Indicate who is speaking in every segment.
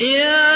Speaker 1: يا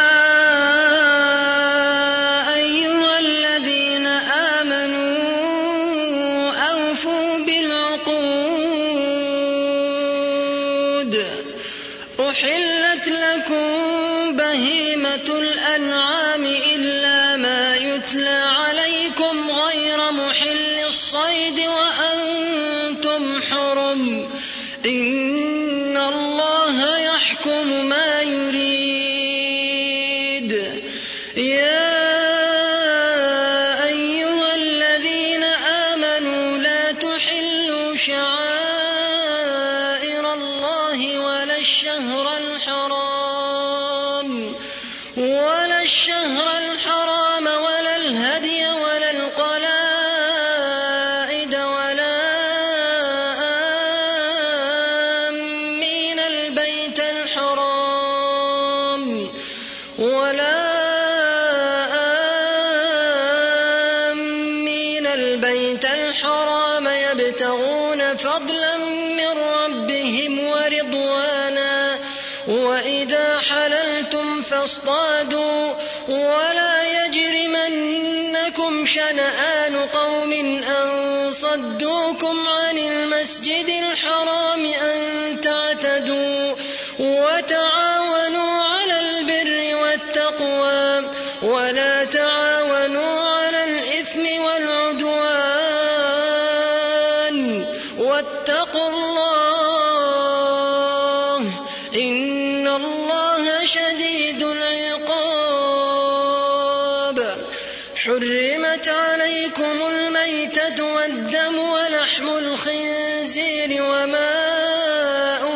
Speaker 1: والدم ولحم الخنزير وما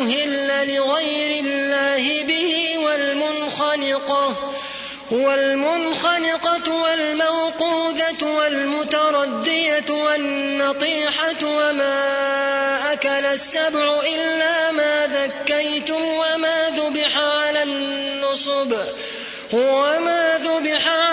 Speaker 1: أهل لغير الله به والمنخنقة والمنخنقة والموقوذة والمتردية والنطيحة وما أكل السبع إلا ما ذكيتم وما ذبح على النصب وما ذبح على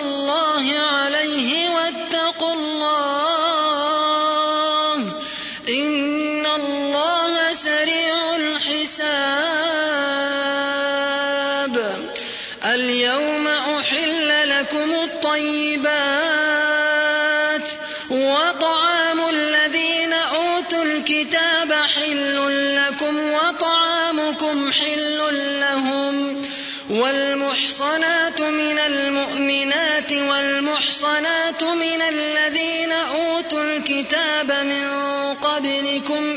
Speaker 1: الله عليه واتقوا الله إن الله سريع الحساب. اليوم أحل لكم الطيبات وطعام الذين أوتوا الكتاب حل لكم وطعامكم حل لهم والمحصنات من المؤمنات والمحصنات من الذين أوتوا الكتاب من قبلكم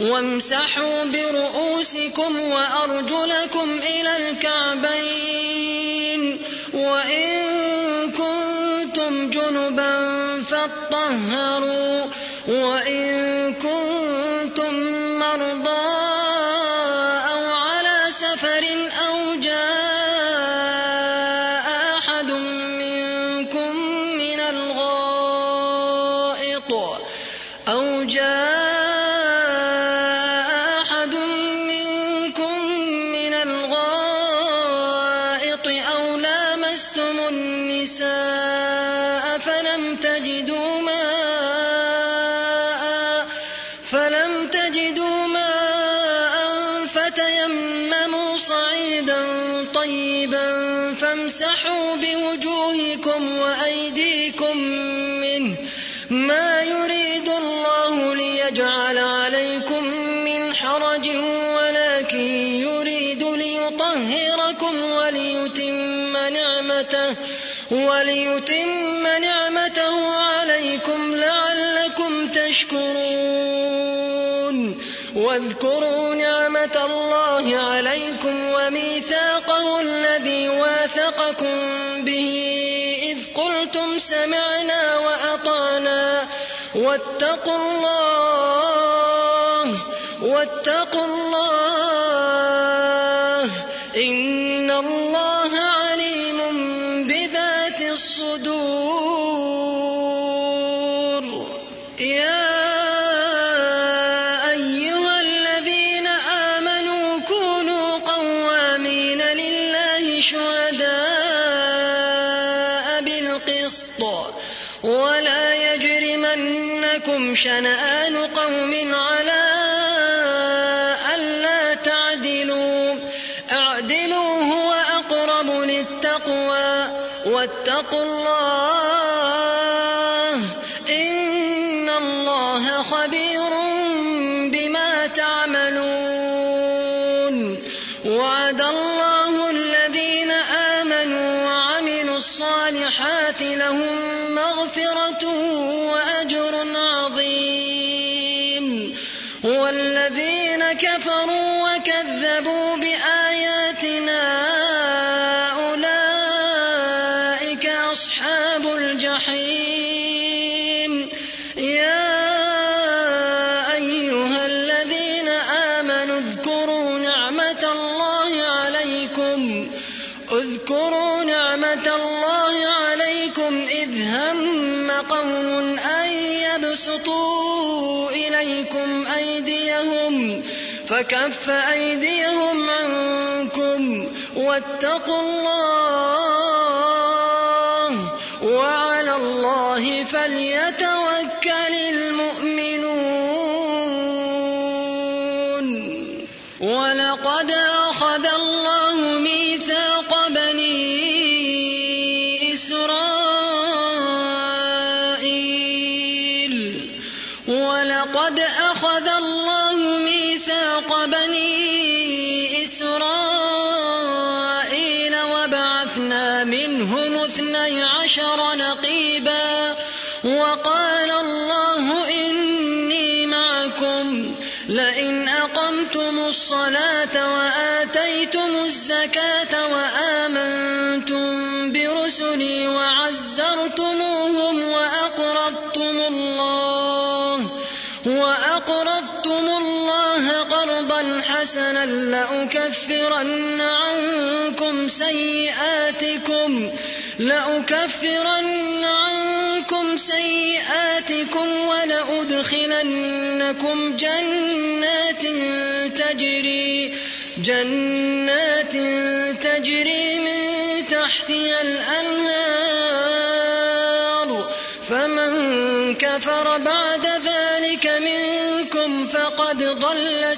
Speaker 1: وامسحوا برؤوسكم وأرجلكم إلى الكعبين وإن كنتم جنبا فاطهروا وإن كنتم مرضى فامسحوا بوجوهكم وأيديكم منه ما يريد الله ليجعل عليكم من حرج ولكن يريد ليطهركم وليتم نعمته وليتم نعمته عليكم لعلكم تشكرون واذكروا نعمة الله عليكم وميثاقه الذي واثقكم به إذ قلتم سمعنا وأطعنا. واتقوا الله واتقوا الله. فكف أيديهم عنكم واتقوا الله وعلى الله فليتوكل المؤمنون وأقرضتم الله قرضا حسنا لأكفرن عنكم سيئاتكم لأكفرن عنكم سيئاتكم ولأدخلنكم جنات تجري جنات تجري من تحتها الأنهار فمن كفر بعد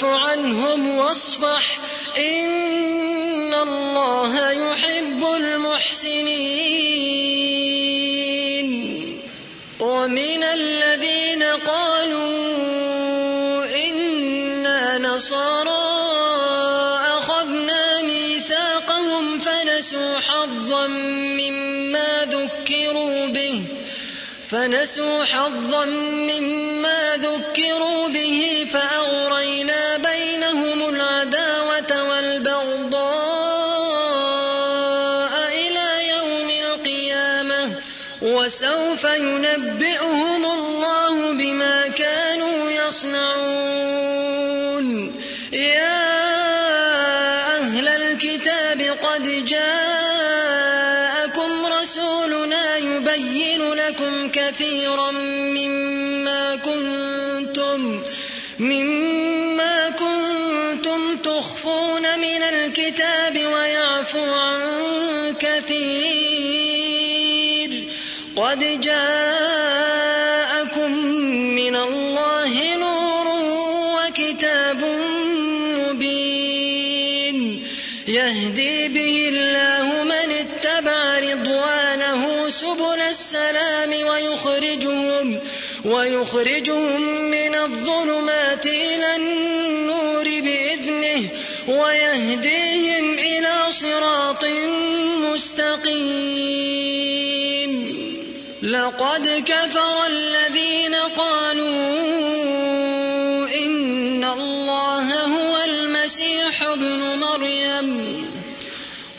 Speaker 1: فاعف عنهم واصفح. إن الله يحب المحسنين. ومن الذين قالوا إنا نصارى أخذنا ميثاقهم فنسوا حظا مما ذكروا به. فنسوا حظا مما ذكروا به فأغرينا ينبئهم الله بما كانوا يصنعون. يا أهل الكتاب قد جاءكم رسولنا يبين لكم كثيرا مما كنتم مما كنتم تخفون من الكتاب ويعفو عن كثير. قد جاءكم سبل السلام ويخرجهم ويخرجهم من الظلمات إلى النور بإذنه ويهديهم إلى صراط مستقيم. لقد كفر الذين قالوا إن الله هو المسيح ابن مريم.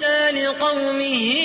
Speaker 1: موسى لقومه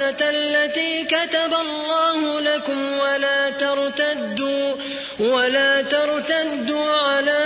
Speaker 1: المقدسة التي كتب الله لكم ولا ترتدوا ولا ترتدوا على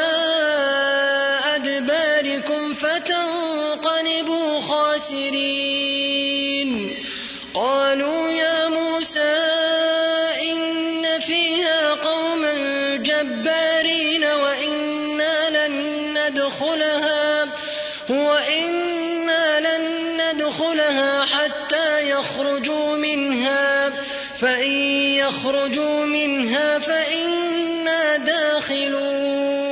Speaker 1: يخرجوا منها فإنا داخلون.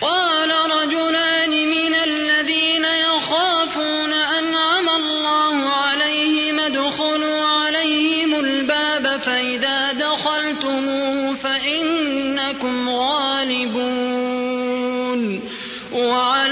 Speaker 1: قال رجلان من الذين يخافون أنعم الله عليهم ادخلوا عليهم الباب فإذا دخلتموه فإنكم غالبون. وعلى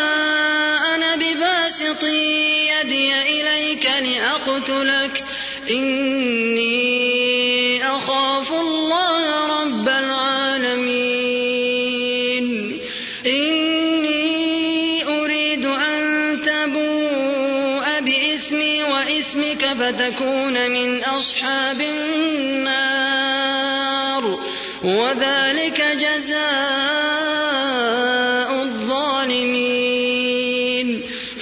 Speaker 1: بباسط يدي إليك لأقتلك. إني أخاف الله رب العالمين. إني أريد أن تبوء بإثمي وإثمك فتكون من أصحاب النار. وذلك جزاء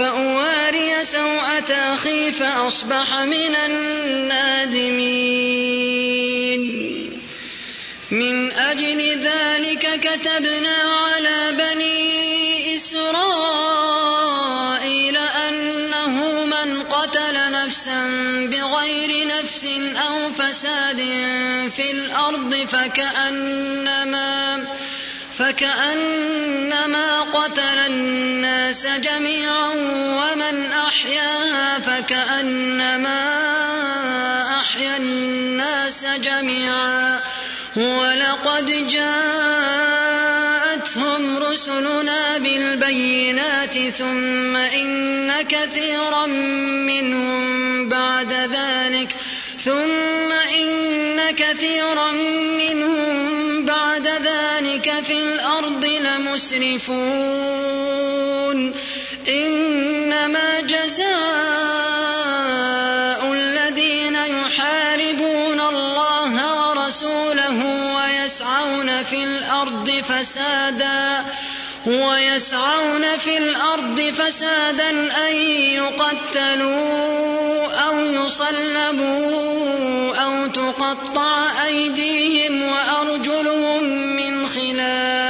Speaker 1: فأواري سوءة أخي فأصبح من النادمين. من أجل ذلك كتبنا على بني إسرائيل أنه من قتل نفسا بغير نفس أو فساد في الأرض فكأنما فكأنما قتل الناس جميعا ومن أحياها فكأنما أحيا الناس جميعا ولقد جاءتهم رسلنا بالبينات ثم إن كثيرا منهم الأرض لمسرفون إنما جزاء الذين يحاربون الله ورسوله ويسعون في الأرض فسادا ويسعون في الأرض فسادا أن يقتلوا أو يصلبوا أو تقطع أيديهم وأرجلهم من خلاف.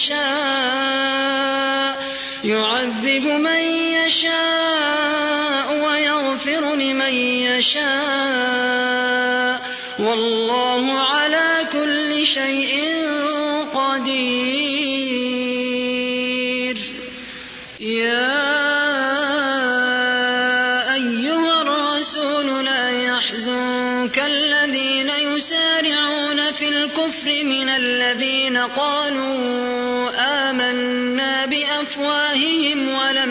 Speaker 1: يشاء يعذب من يشاء ويغفر لمن يشاء. والله على كل شيء قدير. يا أيها الرسول لا يحزنك الذين يسارعون في الكفر من الذين قالوا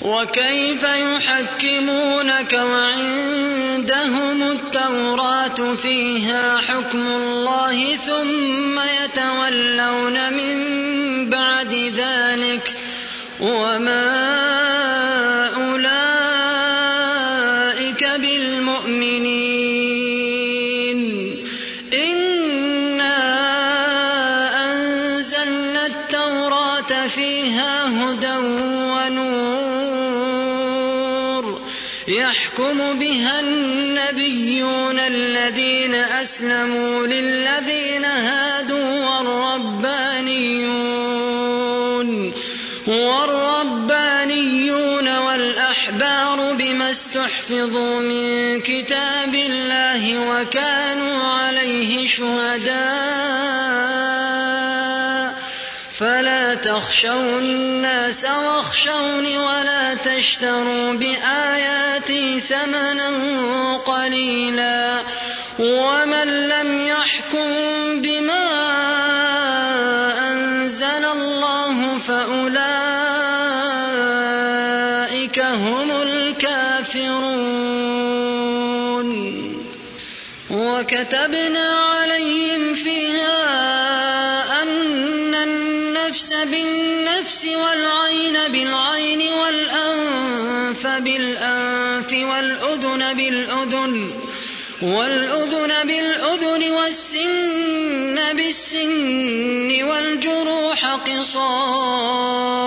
Speaker 1: وكيف يحكمونك وعندهم التوراة فيها حكم الله ثم يتولون من بعد ذلك وما النبيون الذين أسلموا للذين هادوا والربانيون والربانيون والأحبار بما استحفظوا من كتاب الله وكانوا عليه شهداء. فلا تخشوا الناس واخشوني ولا تشتروا بآياتي ثمنا قليلا ومن لم يحكم بما أنزل الله فأولئك هم الكافرون. وكتبنا بالأنف والأذن بالأذن والأذن بالأذن والسن بالسن والجروح قصاص.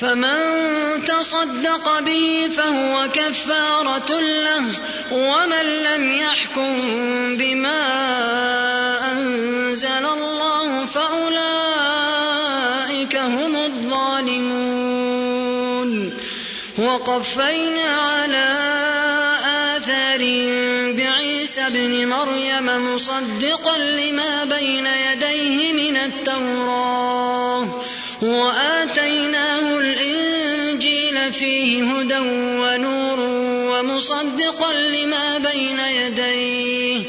Speaker 1: فمن تصدق به فهو كفارة له ومن لم يحكم بما أنزل الله فأولئك وقفينا على آثارهم بعيسى ابن مريم مصدقا لما بين يديه من التوراة وآتيناه الإنجيل فيه هدى ونور ومصدقا لما بين يديه.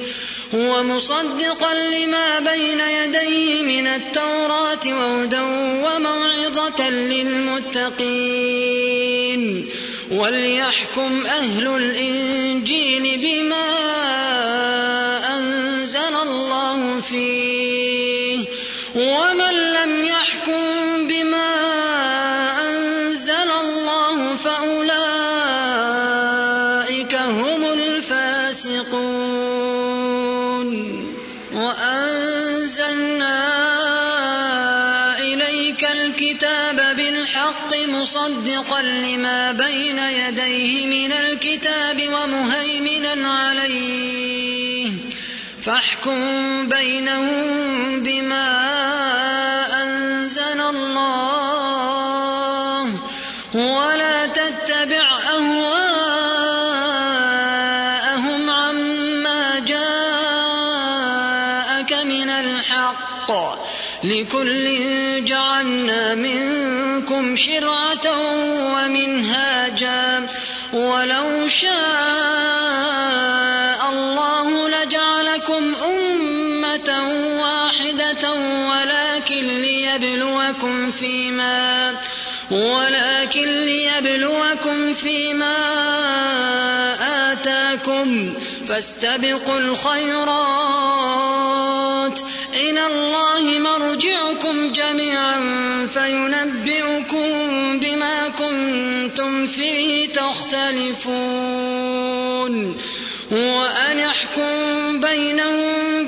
Speaker 1: هو مصدقا لما بين يديه من التوراة وهدى وموعظة للمتقين. وليحكم أهل الإنجيل بما أنزل الله فيه. ومن لم يحكم بما مصدقا لما بين يديه من الكتاب ومهيمنا عليه. فاحكم بينهم بما فاستبقوا الخيرات. إلى الله مرجعكم جميعا فينبئكم بما كنتم فيه تختلفون. وأن احكم بينهم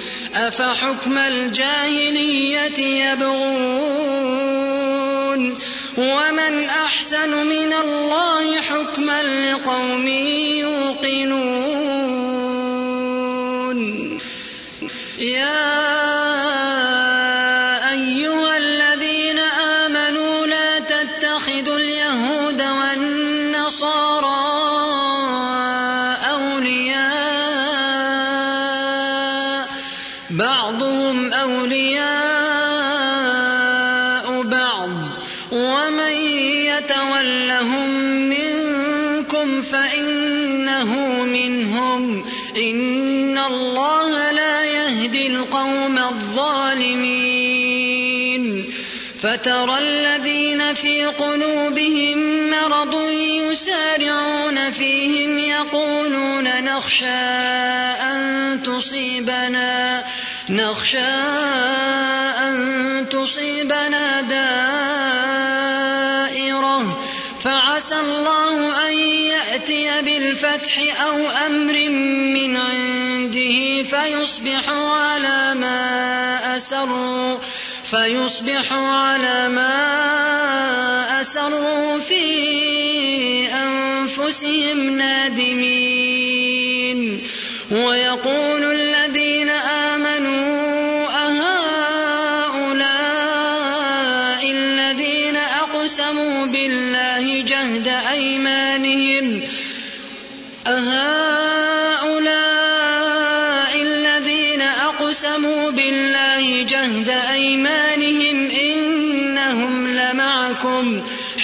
Speaker 1: أفحكم الجاهلية يبغون ومن أحسن من الله حكما لقوم يوقنون قلوبهم مرض يسارعون فيهم يقولون نخشى أن تصيبنا نخشى أن تصيبنا دائرة. فعسى الله أن يأتي بالفتح أو أمر من عنده فيصبحوا على ما أسروا. فيصبحوا على ما أسروا في أنفسهم نادمين. ويقول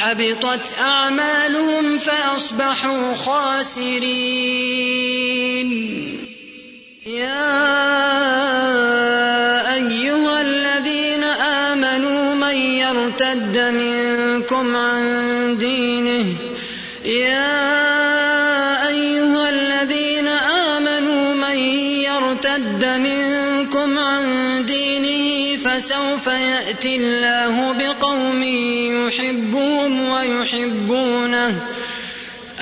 Speaker 1: حبطت أعمالهم فأصبحوا خاسرين. يا أيها الذين آمنوا من يرتد منكم عن دينه. يا أيها الذين آمنوا من يرتد منكم عن دينه فسوف يأتي الله بقوم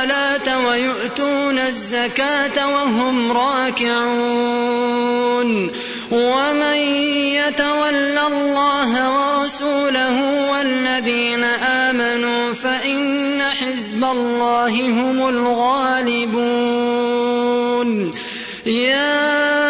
Speaker 1: الصلاة ويؤتون الزكاة وهم راكعون. ومن يتول الله ورسوله والذين آمنوا فإن حزب الله هم الغالبون. يا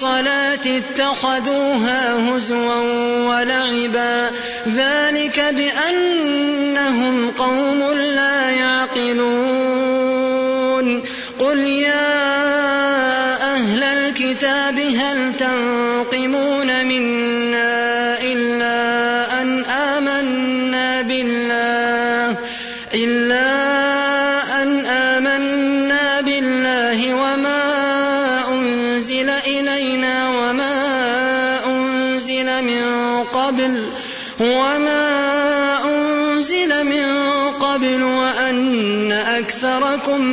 Speaker 1: الصلاة اتخذوها هزوا ولعبا. ذلك بأنهم قوم لا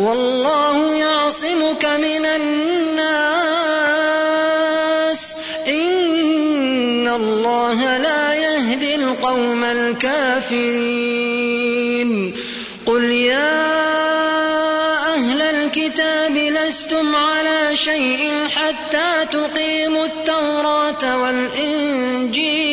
Speaker 1: والله يعصمك من الناس. إن الله لا يهدي القوم الكافرين. قل يا أهل الكتاب لستم على شيء حتى تقيموا التوراة والإنجيل.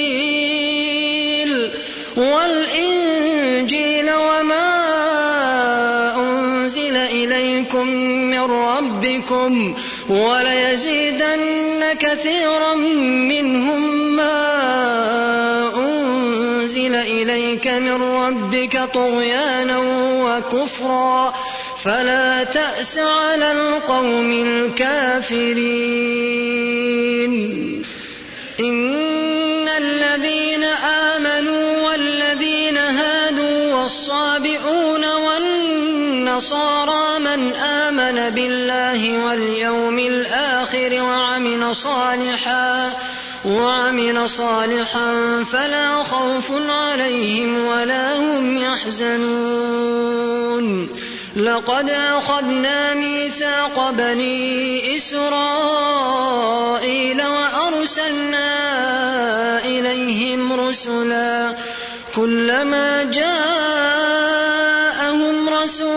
Speaker 1: ربكم وليزيدن كثيرا منهم ما أنزل إليك من ربك طغيانا وكفرا. فلا تأس على القوم الكافرين. إن الذين آمنوا والذين هادوا والصابئون والنصارى من آمن بالله واليوم الآخر وعمل صالحا وعمل صالحا فلا خوف عليهم ولا هم يحزنون. لقد أخذنا ميثاق بني إسرائيل وأرسلنا إليهم رسلا. كلما جاءهم رسول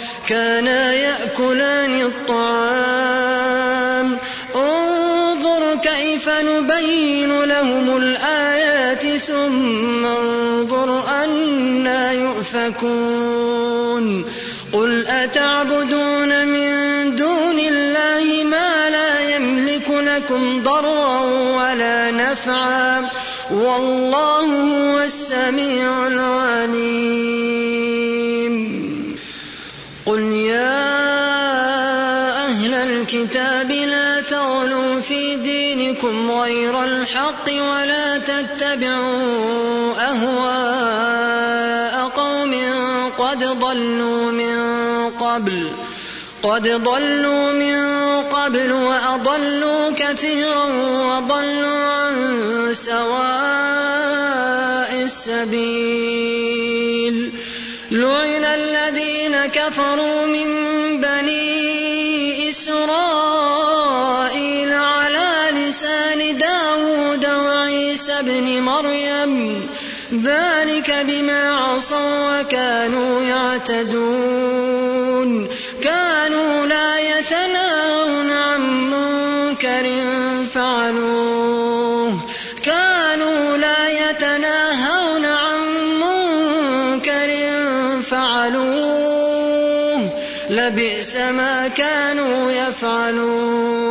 Speaker 1: كانا يأكلان الطعام. انظر كيف نبين لهم الآيات ثم انظر أنا يؤفكون. قل أتعبدون من دون الله ما لا يملك لكم ضرا ولا نفعا. والله هو السميع العليم. تغلوا في دينكم غير الحق ولا تتبعوا أهواء قوم قد ضلوا من قبل قد ضلوا من قبل وأضلوا كثيرا وضلوا عن سواء السبيل لعن الذين كفروا من بني إسرائيل ابن مريم ذلك بما عصوا وكانوا يعتدون. كانوا لا يتناهون عن منكر فعلوه. كانوا لا يتناهون عن منكر فعلوه. لبئس ما كانوا يفعلون.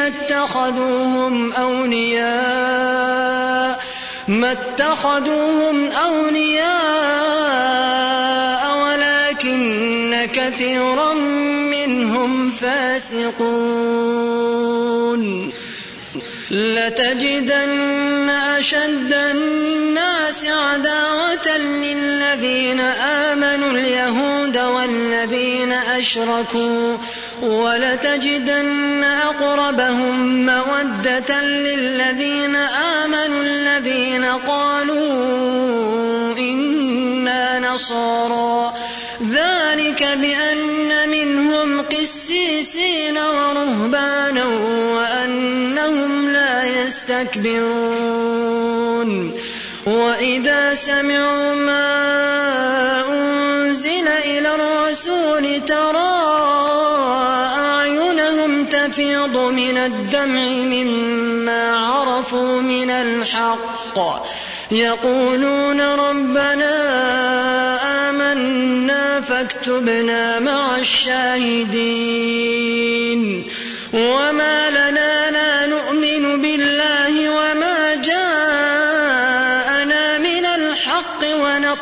Speaker 1: ما اتخذوهم أولياء ما اتخذوهم أولياء ولكن كثيرا منهم فاسقون. لتجدن أشد الناس عداوة للذين آمنوا اليهود والذين أشركوا ولتجدن أقربهم مودة للذين آمنوا الذين قالوا إنا نصارى. ذلك بأن منهم قسيسين ورهبانا وأنهم لا يستكبرون. وإذا سمعوا ما أنزل إلى الرسول ترى تفيض من الدمع مما عرفوا من الحق. يقولون ربنا آمنا فاكتبنا مع الشاهدين. وما لنا لا نؤمن بالله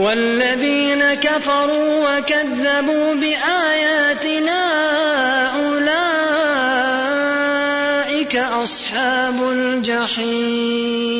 Speaker 1: والذين كفروا وكذبوا بآياتنا أولئك أصحاب الجحيم.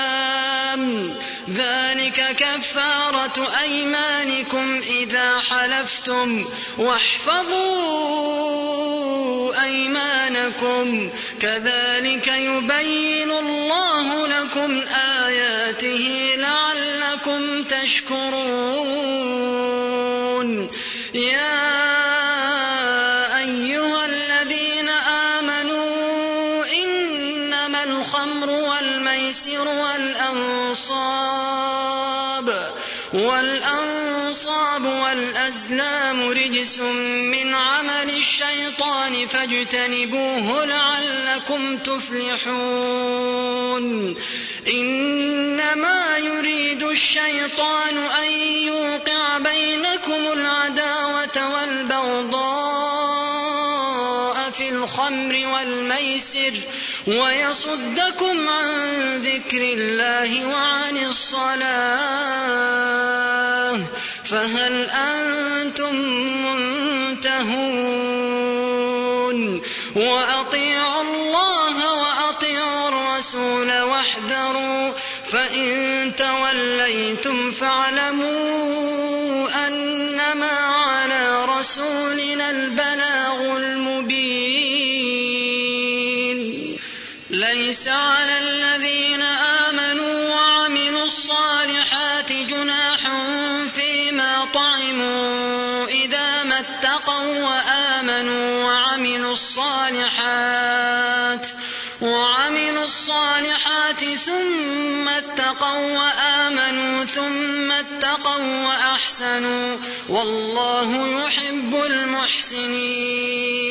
Speaker 1: ذلك كفارة أيمانكم إذا حلفتم واحفظوا أيمانكم. كذلك يبين الله لكم آياته لعلكم تشكرون. يا والأزلام رجس من عمل الشيطان فاجتنبوه لعلكم تفلحون. إنما يريد الشيطان أن يوقع بينكم العداوة والبغضاء في الخمر والميسر ويصدكم عن ذكر الله وعن الصلاة. فهل أنتم منتهون؟ وأطيعوا الله وأطيعوا الرسول واحذروا فإن توليتم فاعلموا أنما على رسولنا البلاغ المبين. اتقوا وآمنوا ثم اتقوا وأحسنوا والله يحب المحسنين.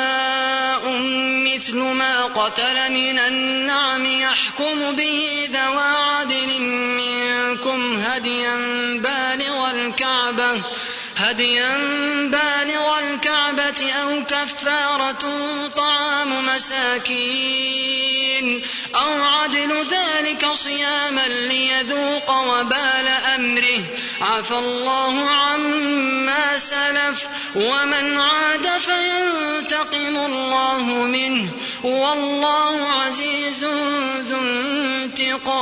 Speaker 1: قتل من النعم يحكم به ذوى عدل منكم هديا بالغ الكعبة هديا بالغ الكعبة أو كفارة طعام مساكين. أو عدل ذلك صياما ليذوق وبال أمره. عفى الله عما سلف. ومن عاد فينتقم الله منه. والله عزيز ذو انتقام.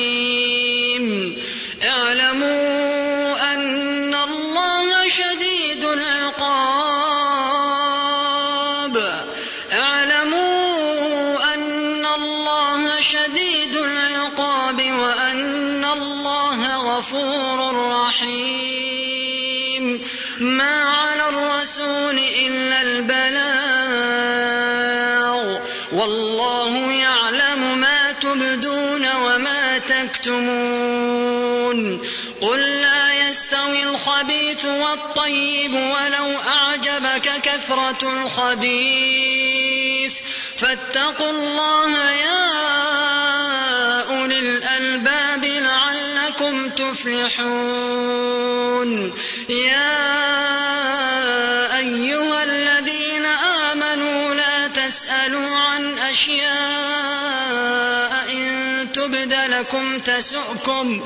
Speaker 1: والطيب ولو أعجبك كثرة الخبيث. فاتقوا الله يا أولي الألباب لعلكم تفلحون. يا أيها الذين آمنوا لا تسألوا عن أشياء إن تبد لكم تسؤكم.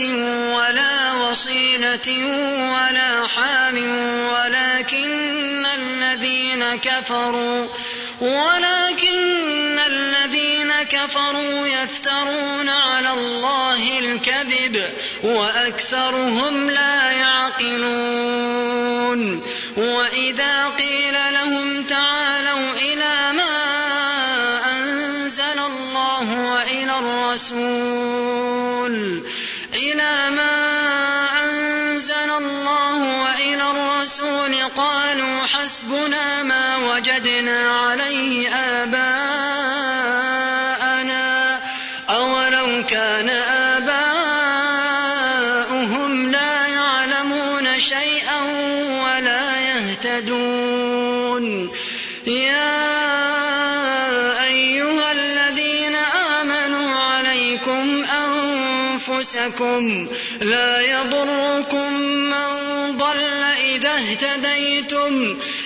Speaker 1: ولا وصيلة ولا حام ولكن الذين كفروا ولكن الذين كفروا يفترون على الله الكذب وأكثرهم لا يعقلون. وإذا قيل لهم تعالوا حسبنا ما وجدنا عليه آباءنا. أولو كان آباؤهم لا يعلمون شيئا ولا يهتدون. يا أيها الذين آمنوا عليكم أنفسكم لا يضركم من ضل إذا اهتديتم.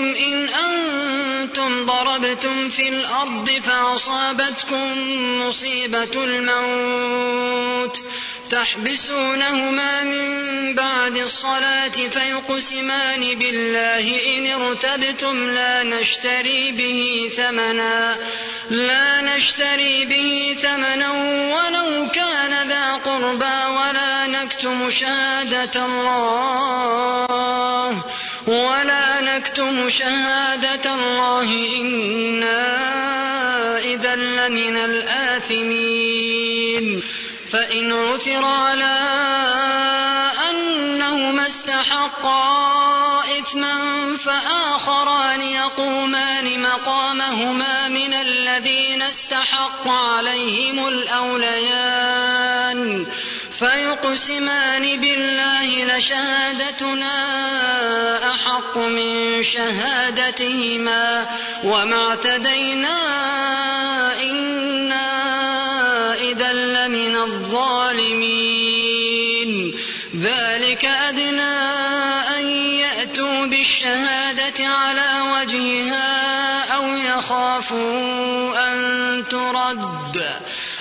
Speaker 1: غيركم إن أنتم ضربتم في الأرض فأصابتكم مصيبة الموت تحبسونهما من بعد الصلاة فيقسمان بالله إن ارتبتم لا نشتري به ثمنا لا نشتري به ثمنا ولو كان ذا قربى ولا نكتم شهادة الله ولا نكتم شهادة الله إنا إذا لمن الآثمين فإن عثر على أنهما استحقا إثما فآخران يقومان مقامهما من الذين استحق عليهم الأوليان فيقسمان بالله لشهادتنا أحق من شهادتهما وما اعتدينا إنا إذا لمن الظالمين. ذلك أدنى أن يأتوا بالشهادة على وجهها أو يخافوا أن ترد.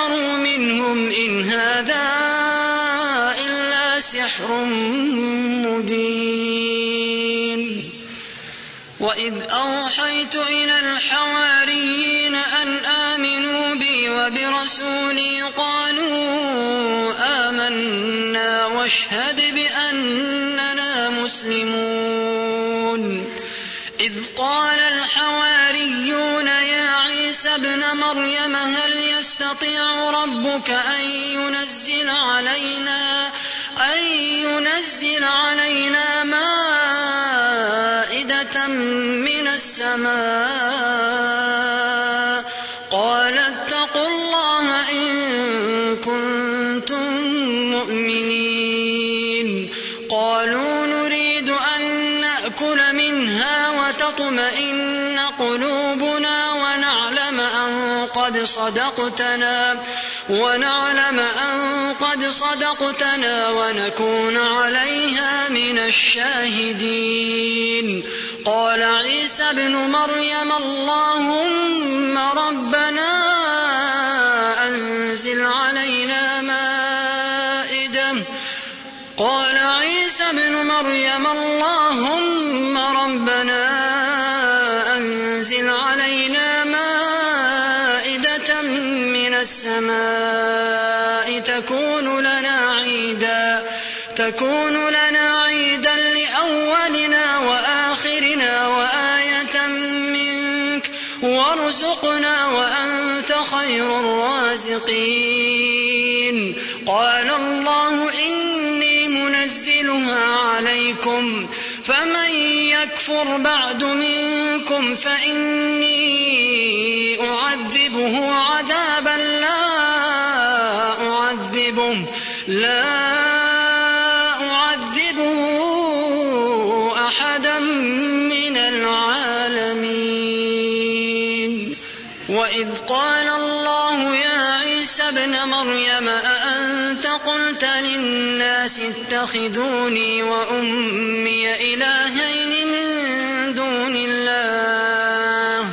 Speaker 1: كفروا منهم إن هذا إلا سحر مبين. وإذ أوحيت إلى الحواريين أن آمنوا بي وبرسولي قالوا آمنا واشهد بأننا مسلمون. إذ قال الحواريون يا عيسى ابن مريم هل يستطيع ربك أن ينزل علينا أن ينزل علينا مائدة من السماء؟ قال اتقوا الله إن كنتم مؤمنين. قالوا نريد أن نأكل منها وتطمئن قلوبنا قد صدقتنا ونعلم أن قد صدقتنا ونكون عليها من الشاهدين. قال عيسى ابن مريم اللهم ربنا أنزل علينا مائدة. قال عيسى ابن مريم اللهم الرازقين قال الله إني منزلها عليكم. فمن يكفر بعد منكم فإني أعذبه عذابا لا أعذبه لا أعذبه أحدا من العالمين. وإذ قال الله يا ابن مريم أأنت قلت للناس اتخذوني وأمي إلهين من دون الله؟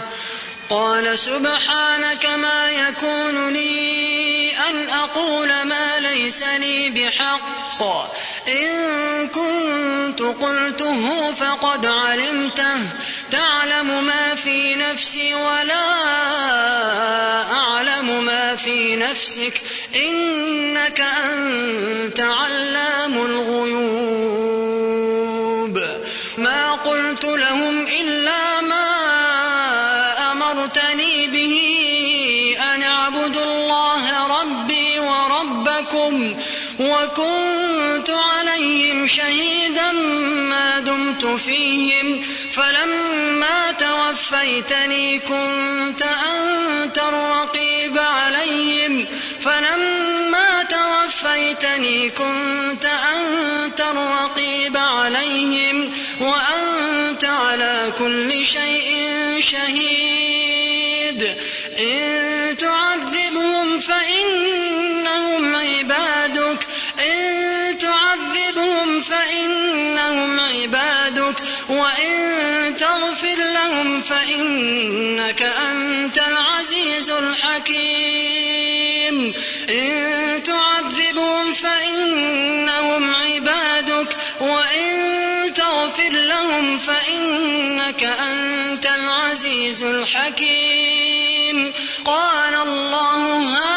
Speaker 1: قال سبحانك ما يكون لي أن أقول ما ليس لي بحق. إن كنت قلته فقد علمته. تعلم ما في نفسي ولا أعلم ما في نفسك. إنك أنت توفيتني كنت أنت الرقيب عليهم فلما توفيتني كنت أنت الرقيب عليهم وأنت على كل شيء شهيد. فإنك أنت العزيز الحكيم. إن تعذبهم فإنهم عبادك وإن تغفر لهم فإنك أنت العزيز الحكيم. قال الله هذا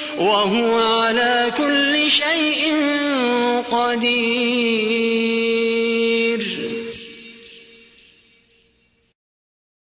Speaker 1: وهو على كل شيء قدير.